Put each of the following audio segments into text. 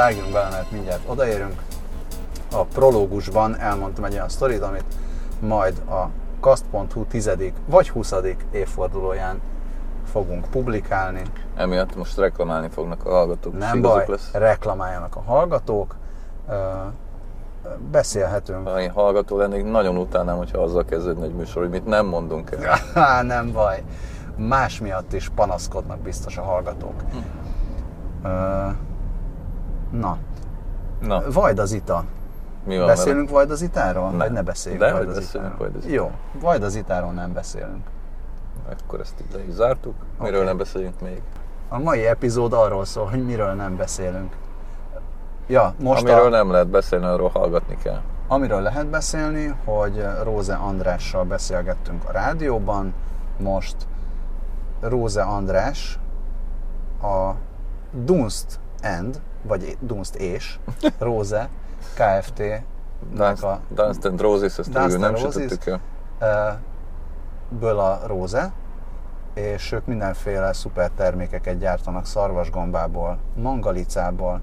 vágjunk bele, mert mindjárt odaérünk. A prológusban elmondtam egy olyan sztorit, amit majd a kast.hu 10. vagy 20. évfordulóján fogunk publikálni. Emiatt most reklamálni fognak a hallgatók. Nem baj, Lesz. reklamáljanak a hallgatók. Beszélhetünk. Ha én hallgató lennék, nagyon utálnám, hogyha azzal kezdődne egy műsor, hogy mit nem mondunk el. Há, nem baj. Más miatt is panaszkodnak biztos a hallgatók. Ö, Na, Na, Vajdazita. mi van Beszélünk Vajdazitáról? Nem. Vagy ne beszéljünk De, Vajdazitáról? beszélünk Vajdazitáról. Jó, Vajdazitáról nem beszélünk. vele? Akkor ezt ide is zártuk. Miről Oké. nem beszéljünk még? A mai epizód arról szól, hogy miről nem beszélünk. Ja, most Amiről a, nem lehet beszélni, arról hallgatni kell. amiről lehet beszélni, hogy Róze Andrással beszélgettünk a rádióban, most Róze András a Dunst End, vagy Dunst és Róze Kft. nek a Dance and Roses, ezt végül nem Roses. el. ből a Róze, és ők mindenféle szuper termékeket gyártanak szarvasgombából, mangalicából,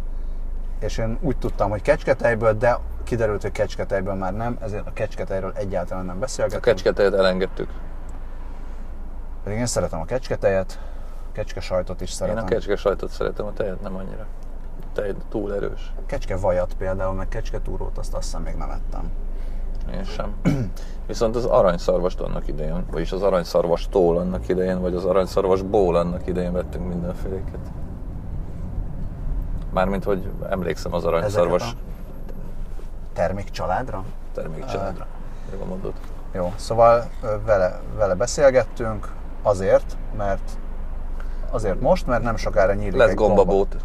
és én úgy tudtam, hogy kecsketejből, de kiderült, hogy kecsketejből már nem, ezért a kecsketejről egyáltalán nem A beszélgetünk. kecsketejet elengedtük. Pedig én szeretem a kecsketejet, kecske sajtot is Én szeretem. a kecske sajtot szeretem, a tejet nem annyira. Tej túl erős. Kecske vajat például, meg kecske túrót, azt azt hiszem még nem ettem. Én sem. Viszont az aranyszarvast annak idején, vagyis az aranyszarvastól annak idején, vagy az aranyszarvasból annak idején vettünk mindenféléket. Mármint, hogy emlékszem az aranyszarvas Termékcsaládra? termékcsaládra. Jól mondod. Jó, szóval vele, vele beszélgettünk azért, mert azért most, mert nem sokára nyílik Lesz egy gombabót.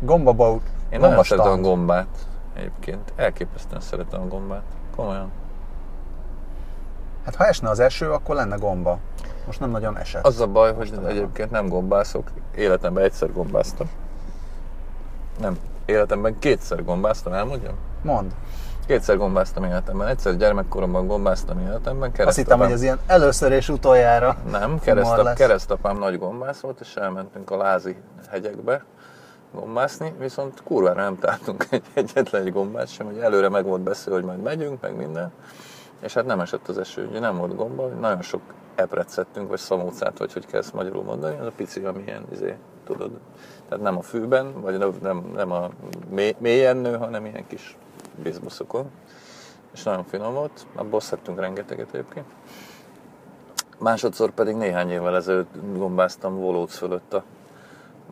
Gombabót. Én nagyon szeretem a gombát egyébként. Elképesztően szeretem a gombát. Komolyan. Hát ha esne az eső, akkor lenne gomba. Most nem nagyon esett. Az a baj, hogy Mostanában. egyébként nem gombászok. Életemben egyszer gombáztam. Nem. Életemben kétszer gombáztam, elmondjam? Mond. Kétszer gombáztam életemben. Egyszer gyermekkoromban gombáztam életemben. Azt hittem, hogy ez ilyen először és utoljára. Nem, keresztap, keresztapám nagy gombász volt, és elmentünk a Lázi hegyekbe gombászni, viszont kurvára nem találtunk egy, egyetlen egy gombát sem, hogy előre meg volt beszélve, hogy majd megyünk, meg minden. És hát nem esett az eső, ugye nem volt gomba, nagyon sok epret szedtünk, vagy szamócát, vagy hogy kell ezt magyarul mondani, az a pici, ami ilyen, izé, tudod, tehát nem a fűben, vagy nem, nem, a mély, mélyen nő, hanem ilyen kis bizbuszokon. És nagyon finom volt, abból szedtünk rengeteget egyébként. Másodszor pedig néhány évvel ezelőtt gombáztam Volóc fölött a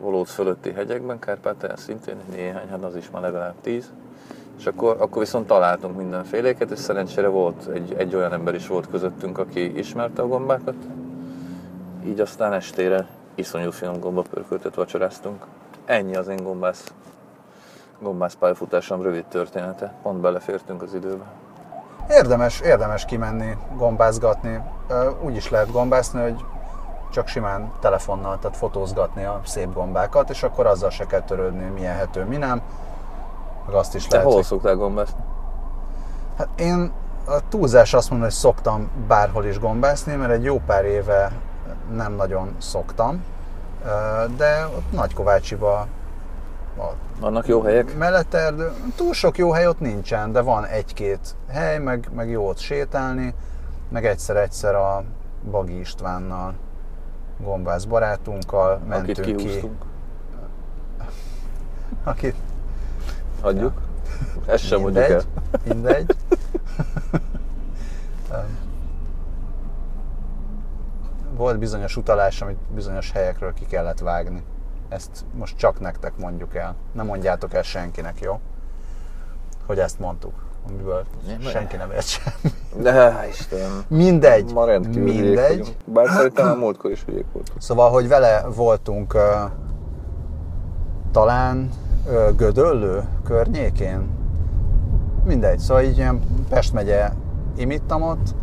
Volóc fölötti hegyekben, Kárpátalján szintén néhány, hát az is már legalább tíz. És akkor, akkor viszont találtunk mindenféléket, és szerencsére volt egy, egy olyan ember is volt közöttünk, aki ismerte a gombákat. Így aztán estére iszonyú finom gombapörköltet vacsoráztunk. Ennyi az én gombász, gombász pályafutásom rövid története. Pont belefértünk az időbe. Érdemes, érdemes kimenni, gombázgatni. Úgy is lehet gombászni, hogy csak simán telefonnal, tehát fotózgatni a szép gombákat, és akkor azzal se kell törődni, mi ehető, mi nem. Meg azt is Te lehet, hol hogy szoktál gombászni? Hát én a túlzás azt mondom, hogy szoktam bárhol is gombászni, mert egy jó pár éve nem nagyon szoktam, de ott Nagykovácsiba a Vannak jó helyek? mellette erdő, túl sok jó hely ott nincsen, de van egy-két hely, meg, meg jó ott sétálni, meg egyszer-egyszer a Bagi Istvánnal, gombász barátunkkal mentünk Akit ki. Akit Hagyjuk. Ezt sem mondjuk el. mindegy, mindegy. Volt bizonyos utalás, amit bizonyos helyekről ki kellett vágni. Ezt most csak nektek mondjuk el. Nem mondjátok el senkinek, jó? Hogy ezt mondtuk. Amiből Nem, senki nem ért semmi. De Istenem. Mindegy. Ma rendkívül Mindegy. Bár szerintem a múltkor is hülyék voltunk. Szóval, hogy vele voltunk uh, talán uh, Gödöllő környékén. Mindegy, szóval így ilyen Pest megye imittam ott.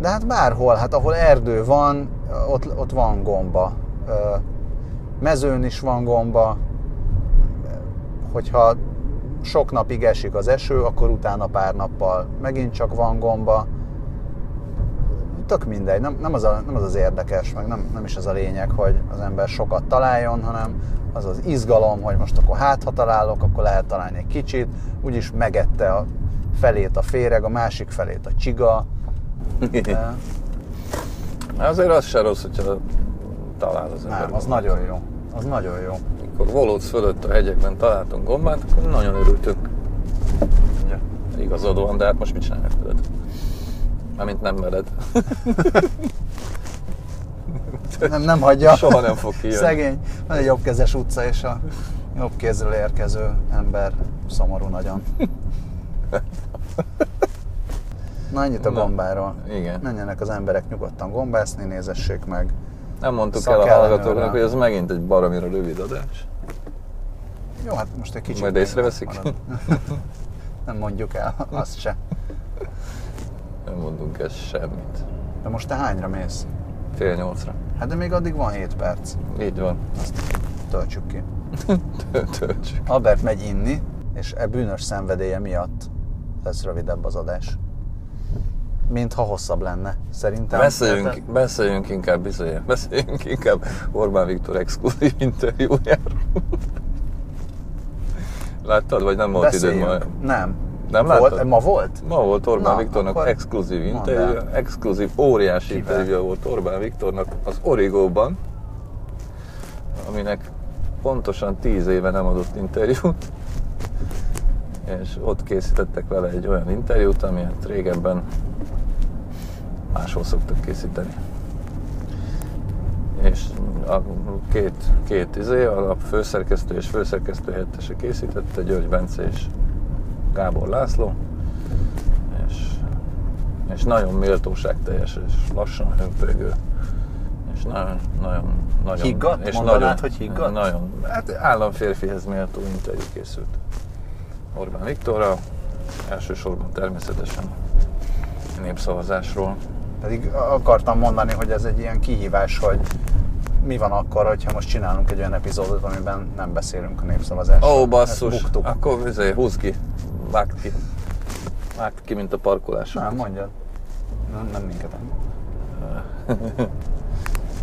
De hát bárhol, hát ahol erdő van, ott, ott van gomba. Uh, mezőn is van gomba. Hogyha sok napig esik az eső, akkor utána pár nappal megint csak van gomba tök mindegy, nem, nem, az, a, nem az az érdekes, meg nem, nem is az a lényeg, hogy az ember sokat találjon, hanem az az izgalom, hogy most akkor hát, ha találok, akkor lehet találni egy kicsit, úgyis megette a felét a féreg, a másik felét a csiga. De, Azért az se rossz, hogyha talál az ember. nem, az nagyon jó. Az nagyon jó. Amikor Volóc fölött a hegyekben találtunk gombát, akkor nagyon örültünk. Ja. Igazad van, de hát most mit csinálják veled? Mármint nem veled. Nem, nem hagyja. Soha nem fog kijönni. Szegény. Van egy jobbkezes utca, és a jobb kézről érkező ember szomorú nagyon. Na ennyit a gombáról. igen. Menjenek az emberek nyugodtan gombászni, nézessék meg. Nem mondtuk el a hallgatóknak, hogy ez megint egy baromira rövid adás. Jó, hát most egy kicsit... Majd észreveszik? Nem mondjuk el, azt se. Nem mondunk ezt semmit. De most te hányra mész? Fél nyolcra. Hát de még addig van 7 perc. Így van. Töltsük ki. Töltsük. Albert megy inni, és e bűnös szenvedélye miatt lesz rövidebb az adás. Mint ha hosszabb lenne, szerintem. Beszéljünk, Tehát- beszéljünk inkább bizony, beszéljünk inkább Orbán Viktor exkluzív interjújáról. Láttad, vagy nem volt időd ma? Nem. Nem volt, láttad? Ma volt? Ma volt Orbán Na, Viktornak akkor exkluzív interjú, exkluzív, óriási Kivel? interjú volt Orbán Viktornak az Origóban, aminek pontosan 10 éve nem adott interjút, és ott készítettek vele egy olyan interjút, amilyet régebben máshol szoktak készíteni. És a két, két izé, a főszerkesztő és főszerkesztő helyettese készítette, György Bence és Gábor László, és, és nagyon méltóságteljes, és lassan hömpögő, és nagyon, nagyon, nagyon... Higgadt? És Mondanád, nagyon, hogy higgadt? Nagyon, hát államférfihez méltó interjú készült. Orbán Viktorra, elsősorban természetesen népszavazásról. Pedig akartam mondani, hogy ez egy ilyen kihívás, hogy mi van akkor, hogyha most csinálunk egy olyan epizódot, amiben nem beszélünk a népszavazásról. Ó, basszus, Ezt buktuk. akkor izé, húzd ki, vágd ki. Vágd ki, mint a parkolások. Nem, mondjad. Nem, nem minket.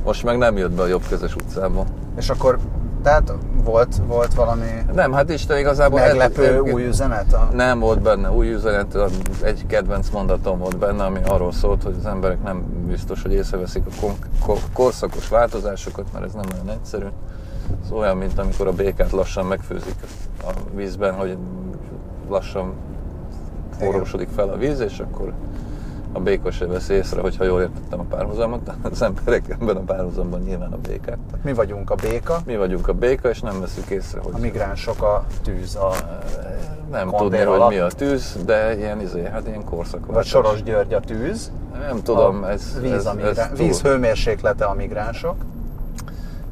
Most meg nem jött be a jobbkezes utcába. És akkor, tehát volt, volt valami Nem, hát Isten igazából... meglepő ez- új üzenet? A... Nem volt benne új üzenet, egy kedvenc mondatom volt benne, ami arról szólt, hogy az emberek nem biztos, hogy észreveszik a kon- ko- korszakos változásokat, mert ez nem olyan egyszerű. Ez olyan, mint amikor a békát lassan megfőzik a vízben, hogy lassan forrósodik fel a víz, és akkor a béka se veszi észre, hogyha jól értettem a párhuzamot, az emberek ebben a párhuzamban nyilván a békát. Mi vagyunk a béka, Mi vagyunk a béka, és nem veszük észre, hogy a migránsok a tűz, a, nem tudni, hogy alatt. mi a tűz, de ilyen, izé, hát ilyen korszak. vagy Soros György a tűz, Nem tudom, a ez, víz, ez, a ez migrá... túl- víz hőmérséklete a migránsok.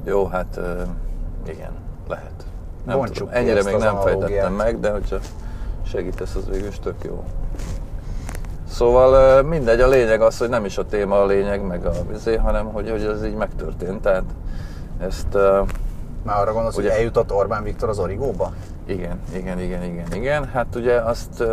Jó, hát igen, lehet. Nem Bontsuk tudom. Ennyire még nem fejtettem meg, de hogyha segítesz, az végül is tök jó. Szóval mindegy, a lényeg az, hogy nem is a téma a lényeg, meg a vizé, hanem hogy, hogy ez így megtörtént. Tehát ezt Már arra gondolsz, Ugye- hogy eljutott Orbán Viktor az origóba? Igen, igen, igen, igen, igen. Hát ugye azt,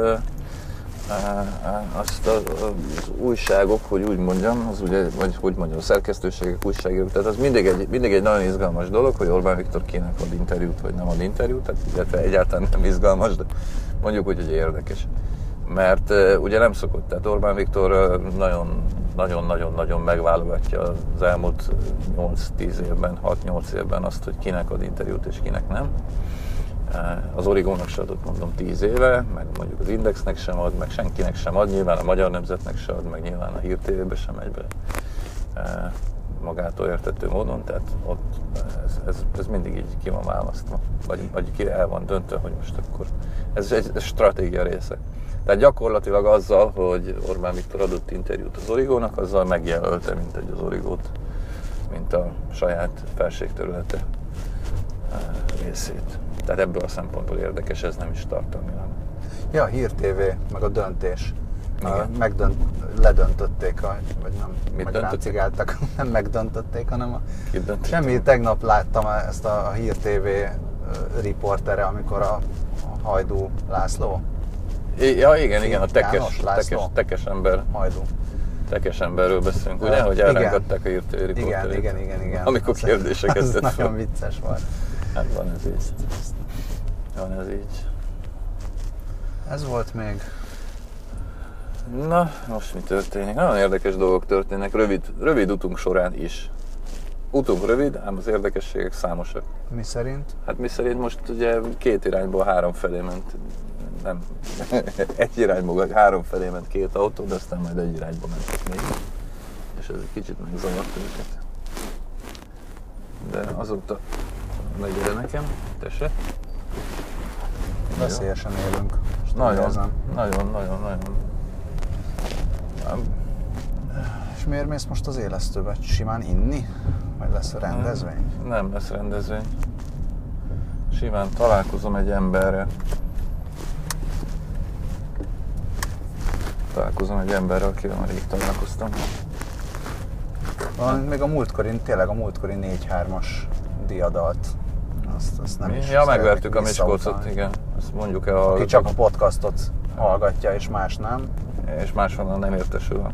azt az újságok, hogy úgy mondjam, az ugye, vagy hogy mondjam, a szerkesztőségek, újságírók, tehát az mindig egy, mindig egy nagyon izgalmas dolog, hogy Orbán Viktor kinek ad interjút, vagy nem ad interjút, tehát illetve egyáltalán nem izgalmas, de mondjuk úgy, hogy érdekes. Mert ugye nem szokott, tehát Orbán Viktor nagyon-nagyon-nagyon megválogatja az elmúlt 8-10 évben, 6-8 évben azt, hogy kinek ad interjút és kinek nem. Az Origónak se adott mondom 10 éve, meg mondjuk az Indexnek sem ad, meg senkinek sem ad, nyilván a Magyar Nemzetnek sem ad, meg nyilván a Hír TV-be sem megy be magától értető módon, tehát ott ez, ez, ez mindig így ki van választva, vagy, vagy ki el van döntve, hogy most akkor ez egy stratégia része. Tehát gyakorlatilag azzal, hogy Orbán Viktor adott interjút az Origónak, azzal megjelölte, mint egy az Origót, mint a saját felségterülete eh, részét. Tehát ebből a szempontból érdekes, ez nem is tartalmilag. Ja, Hír TV, meg a döntés. Igen. A, megdönt, ledöntötték, a, vagy nem, Mit meg ráncigáltak, nem megdöntötték, hanem a, semmi, tegnap láttam ezt a Hír TV ö, riportere, amikor a, Hajdú László, Ja, igen, igen, a tekes, tekes, tekes ember. Hajdú, Tekes emberről beszélünk, ugye? Hogy igen. elrángatták a írt Igen, riporterét. igen, igen, igen. Amikor kérdéseket tett nagyon fel. vicces volt. Hát van ez így. Van ez így. Ez volt még. Na, most mi történik? Nagyon érdekes dolgok történnek, rövid, rövid utunk során is. Utunk rövid, ám az érdekességek számosak. Mi szerint? Hát mi szerint most ugye két irányból három felé ment, nem, egy irányból vagy három felé ment két autó, de aztán majd egy irányba mentek még. És ez egy kicsit megzavart őket. De azóta megére nekem, tese. Veszélyesen élünk. Nagyon, érzem. nagyon, nagyon, nagyon. Nem, És miért mész most az élesztőbe? Simán inni? Vagy lesz a rendezvény? Nem lesz rendezvény. Simán találkozom egy emberrel. Találkozom egy emberrel, akivel már rég találkoztam. Valamint még a múltkori, tényleg a múltkori 4-3-as diadalt. Azt, azt nem Mi? is Ja, megvertük a Miskolcot, igen. Ezt mondjuk el Aki csak a podcastot hallgatja, és más nem. és máshonnan nem értesül.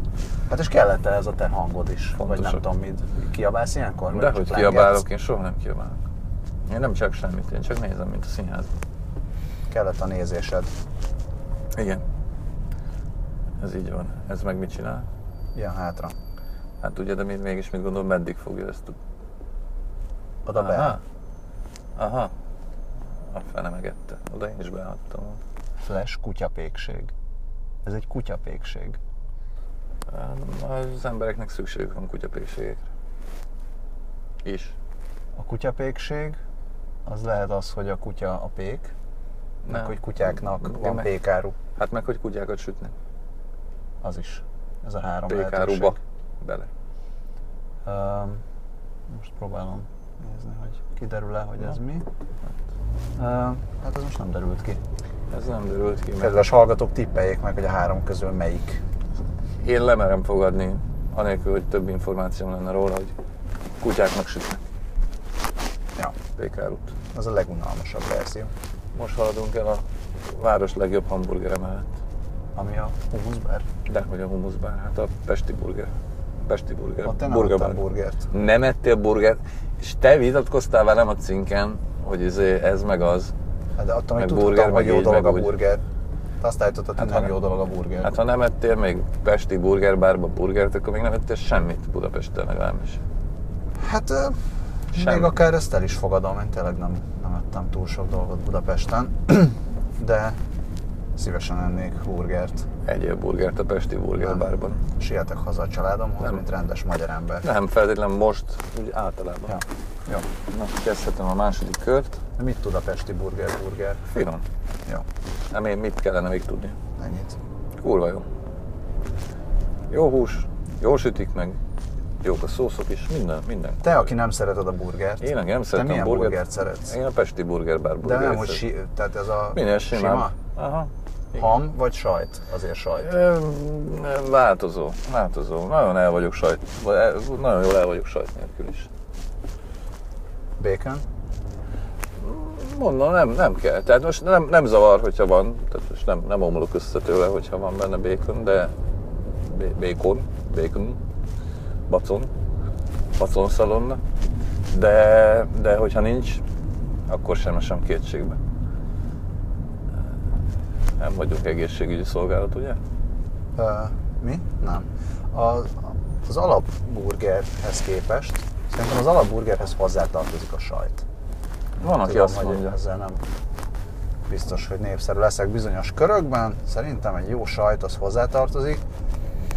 Hát és kellett ez a te hangod is? Vagy nem tudom, mit kiabálsz ilyenkor? De hogy kiabálok, én soha nem kiabálok. Én nem csak semmit, én csak nézem, mint a színházban. Kellett a nézésed. Igen. Ez így van. Ez meg mit csinál? Ilyen hátra. Hát ugye, de még- mégis mit gondol, meddig fogja ezt? Oda be. Aha. Aha. A fene megette. Oda én is beadtam. Flash kutyapékség. Ez egy kutyapékség. Az embereknek szükségük van kutyapékségekre. Is. A kutyapékség az lehet az, hogy a kutya a pék, meg Nem. hogy kutyáknak Igen, van meg- pékáru. Hát meg, hogy kutyákat sütnek. Az is. Ez a három lehetőség. Bele. Öm, most próbálom nézni, hogy kiderül-e, hogy ez mi. Öm, hát ez most nem derült ki. Ez nem derült ki, mert Kedves hallgatók, tippeljék meg, hogy a három közül melyik. én lemerem fogadni, anélkül, hogy több információm lenne róla, hogy kutyáknak sütnek Ja, pékárút. az a legunalmasabb verzió. Most haladunk el a város legjobb hamburgere mellett. Ami a humuszber. De hogy a humuszbár, hát a Pesti burger. Pesti burger. Ott te nem adtál burgert. Nem ettél burgert, és te vitatkoztál velem a cinken, hogy izé ez meg az. Hát De attól Meg tudtam, burger, hogy meg jó dolog a burger. Te azt állítottad, hogy Hát, nem ha jó nem- dolog a burger. Hát ha nem ettél még Pesti burgerbárba burgert, akkor még nem ettél semmit Budapesten legalábbis. Hát ö, Semmi. még akár ezt el is fogadom, én tényleg nem, nem ettem túl sok dolgot Budapesten, de szívesen ennék burgert. Egyél burgert a Pesti burgerbárban. Sietek haza a családomhoz, Nem. mint rendes magyar ember. Nem feltétlenül most, úgy általában. Ja. Jó. Na, kezdhetem a második kört. De mit tud a pesti burger burger? Finom. Jó, Nem én mit kellene még tudni. ennyit. Kurva jó. Jó hús, jól sütik meg, jók a szószok is, minden, minden. Te, aki nem szereted a burgert, Én nem te szeretem milyen burgert. burgert szeretsz? Én a Pesti burgerbár De burgert nem, hogy si, tehát ez a Minél simább. Aha. ham vagy sajt? Azért sajt. Változó, változó. Nagyon el vagyok sajt, nagyon jól el vagyok sajt nélkül is. Bacon? Mondom, nem, nem kell. Tehát most nem, nem zavar, hogyha van, tehát most nem, nem omlok össze tőle, hogyha van benne bacon, de bacon, bacon, bacon, bacon szalonna, de, de hogyha nincs, akkor sem esem kétségbe. Nem vagyunk egészségügyi szolgálat, ugye? Uh, mi? Nem. A, az alapburgerhez képest, szerintem az alapburgerhez hozzátartozik a sajt. Van, aki Tudom, azt mondja. Ezzel nem biztos, hogy népszerű leszek bizonyos körökben. Szerintem egy jó sajt az hozzátartozik. Uh,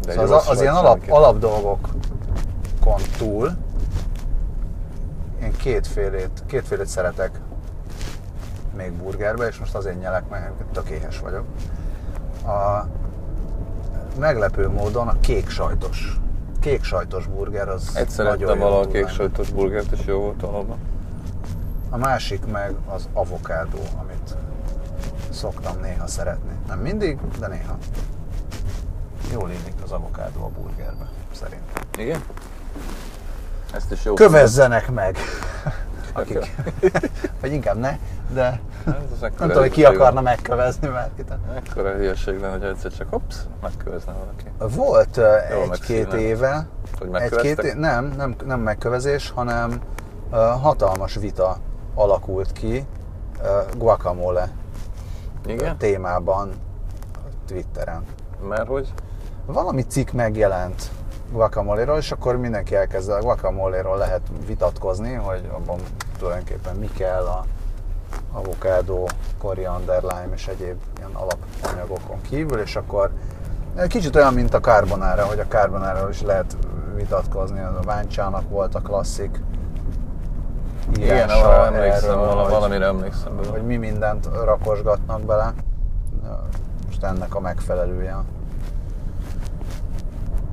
De szóval az, az ilyen alap, semmiképp. alapdolgokon túl én kétfélét, kétfélét szeretek még burgerbe, és most azért nyelek, mert tök éhes vagyok. A meglepő módon a kék sajtos, kék sajtos burger az Egyszer nagyon valahol tud kék sajtos burgert, és jó volt valóban. A másik meg az avokádó, amit szoktam néha szeretni. Nem mindig, de néha. Jól illik az avokádó a burgerbe, szerintem. Igen? Ezt is jó. Kövezzenek meg! Akik, vagy inkább ne, de Hát, ez nem tudom, hogy ki akarna megkövezni bárkit. lenne. Mekkora hülyeség lenne, hogy egyszer csak hopsz, megkövezne valaki. Volt egy-két éve, egy-két megköveztek? é- nem, nem, nem megkövezés, hanem ö, hatalmas vita alakult ki ö, guacamole Igen? témában Twitteren. Mert hogy? Valami cikk megjelent guacamole és akkor mindenki elkezd a guacamole lehet vitatkozni, hogy abban tulajdonképpen mi kell a avokádó, koriander, lime és egyéb ilyen alapanyagokon kívül, és akkor kicsit olyan, mint a carbonara, hogy a carbonara is lehet vitatkozni, az a váncsának volt a klasszik Igen, arra emlékszem, erről, vala, hogy- valamire emlékszem. hogy belőle. mi mindent rakosgatnak bele. Most ennek a megfelelője.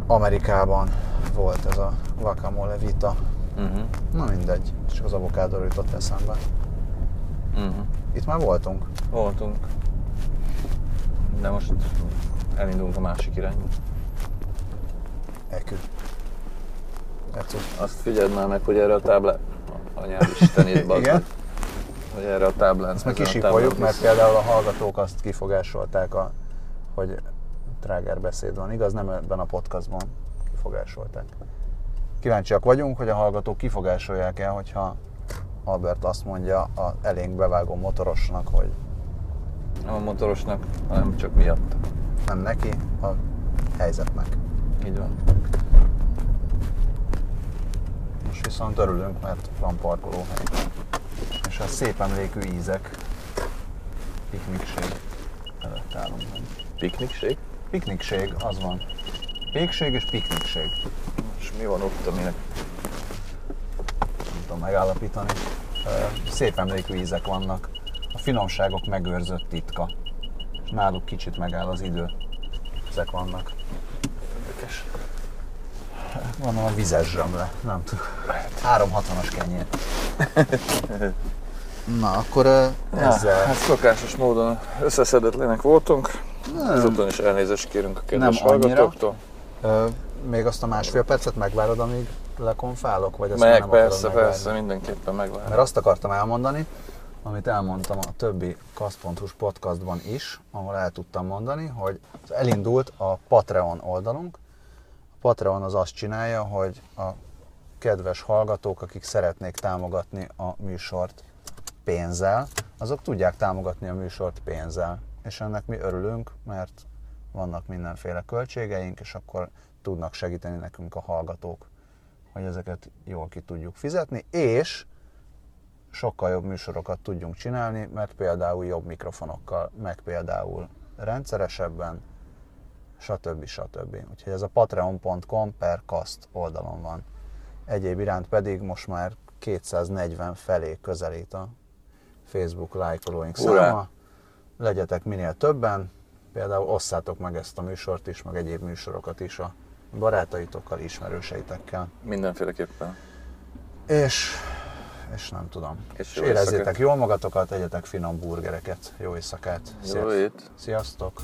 Amerikában volt ez a guacamole vita. Uh-huh. Na mindegy, csak az avokádóról jutott eszembe. Uh-huh. Itt már voltunk. Voltunk. De most elindulunk a másik irányba. Ekü. Ekü. Azt figyeld már meg, hogy erre a táblán... Anyád istenét, bazd Igen? Hogy erre a táblán... Ezt meg kisipoljuk, mert például a hallgatók azt kifogásolták, a, hogy tráger beszéd van. Igaz, nem ebben a podcastban kifogásolták. Kíváncsiak vagyunk, hogy a hallgatók kifogásolják el, hogyha Albert azt mondja a elénk bevágó motorosnak, hogy Nem a motorosnak, hanem csak miatt. nem neki, a helyzetnek. Így van. Most viszont örülünk, mert van parkolóhely. És a szép emlékű ízek, piknikség előtt állunk. Piknikség? Piknikség, az van. Pékség és piknikség. És mi van ott, aminek... Nem tudom megállapítani. Szép emlékű ízek vannak. A finomságok megőrzött titka. És náluk kicsit megáll az idő. Ezek vannak. Érdekes. Van a vizes zsömle, nem tudom. 360-as kenyér. Na, akkor ö, ezzel... Ja, hát szokásos módon összeszedetlenek voltunk. Ezúton is elnézést kérünk a kedves Nem annyira. hallgatóktól. Még azt a másfél percet megvárod, amíg lekonfálok? Vagy már Meg, nem persze, persze, mindenképpen megvárjuk. Mert azt akartam elmondani, amit elmondtam a többi Kasz.hu podcastban is, ahol el tudtam mondani, hogy elindult a Patreon oldalunk. A Patreon az azt csinálja, hogy a kedves hallgatók, akik szeretnék támogatni a műsort pénzzel, azok tudják támogatni a műsort pénzzel. És ennek mi örülünk, mert vannak mindenféle költségeink, és akkor tudnak segíteni nekünk a hallgatók, hogy ezeket jól ki tudjuk fizetni, és sokkal jobb műsorokat tudjunk csinálni, mert például jobb mikrofonokkal, meg például rendszeresebben, stb. stb. Úgyhogy ez a patreon.com per cast oldalon van. Egyéb iránt pedig most már 240 felé közelít a Facebook lájkolóink száma. Legyetek minél többen, például osszátok meg ezt a műsort is, meg egyéb műsorokat is a barátaitokkal, ismerőseitekkel. Mindenféleképpen. És, és nem tudom. És És jó érezzétek éjszakát. jól magatokat, egyetek finom burgereket. Jó éjszakát. Jó ét! Sziasztok!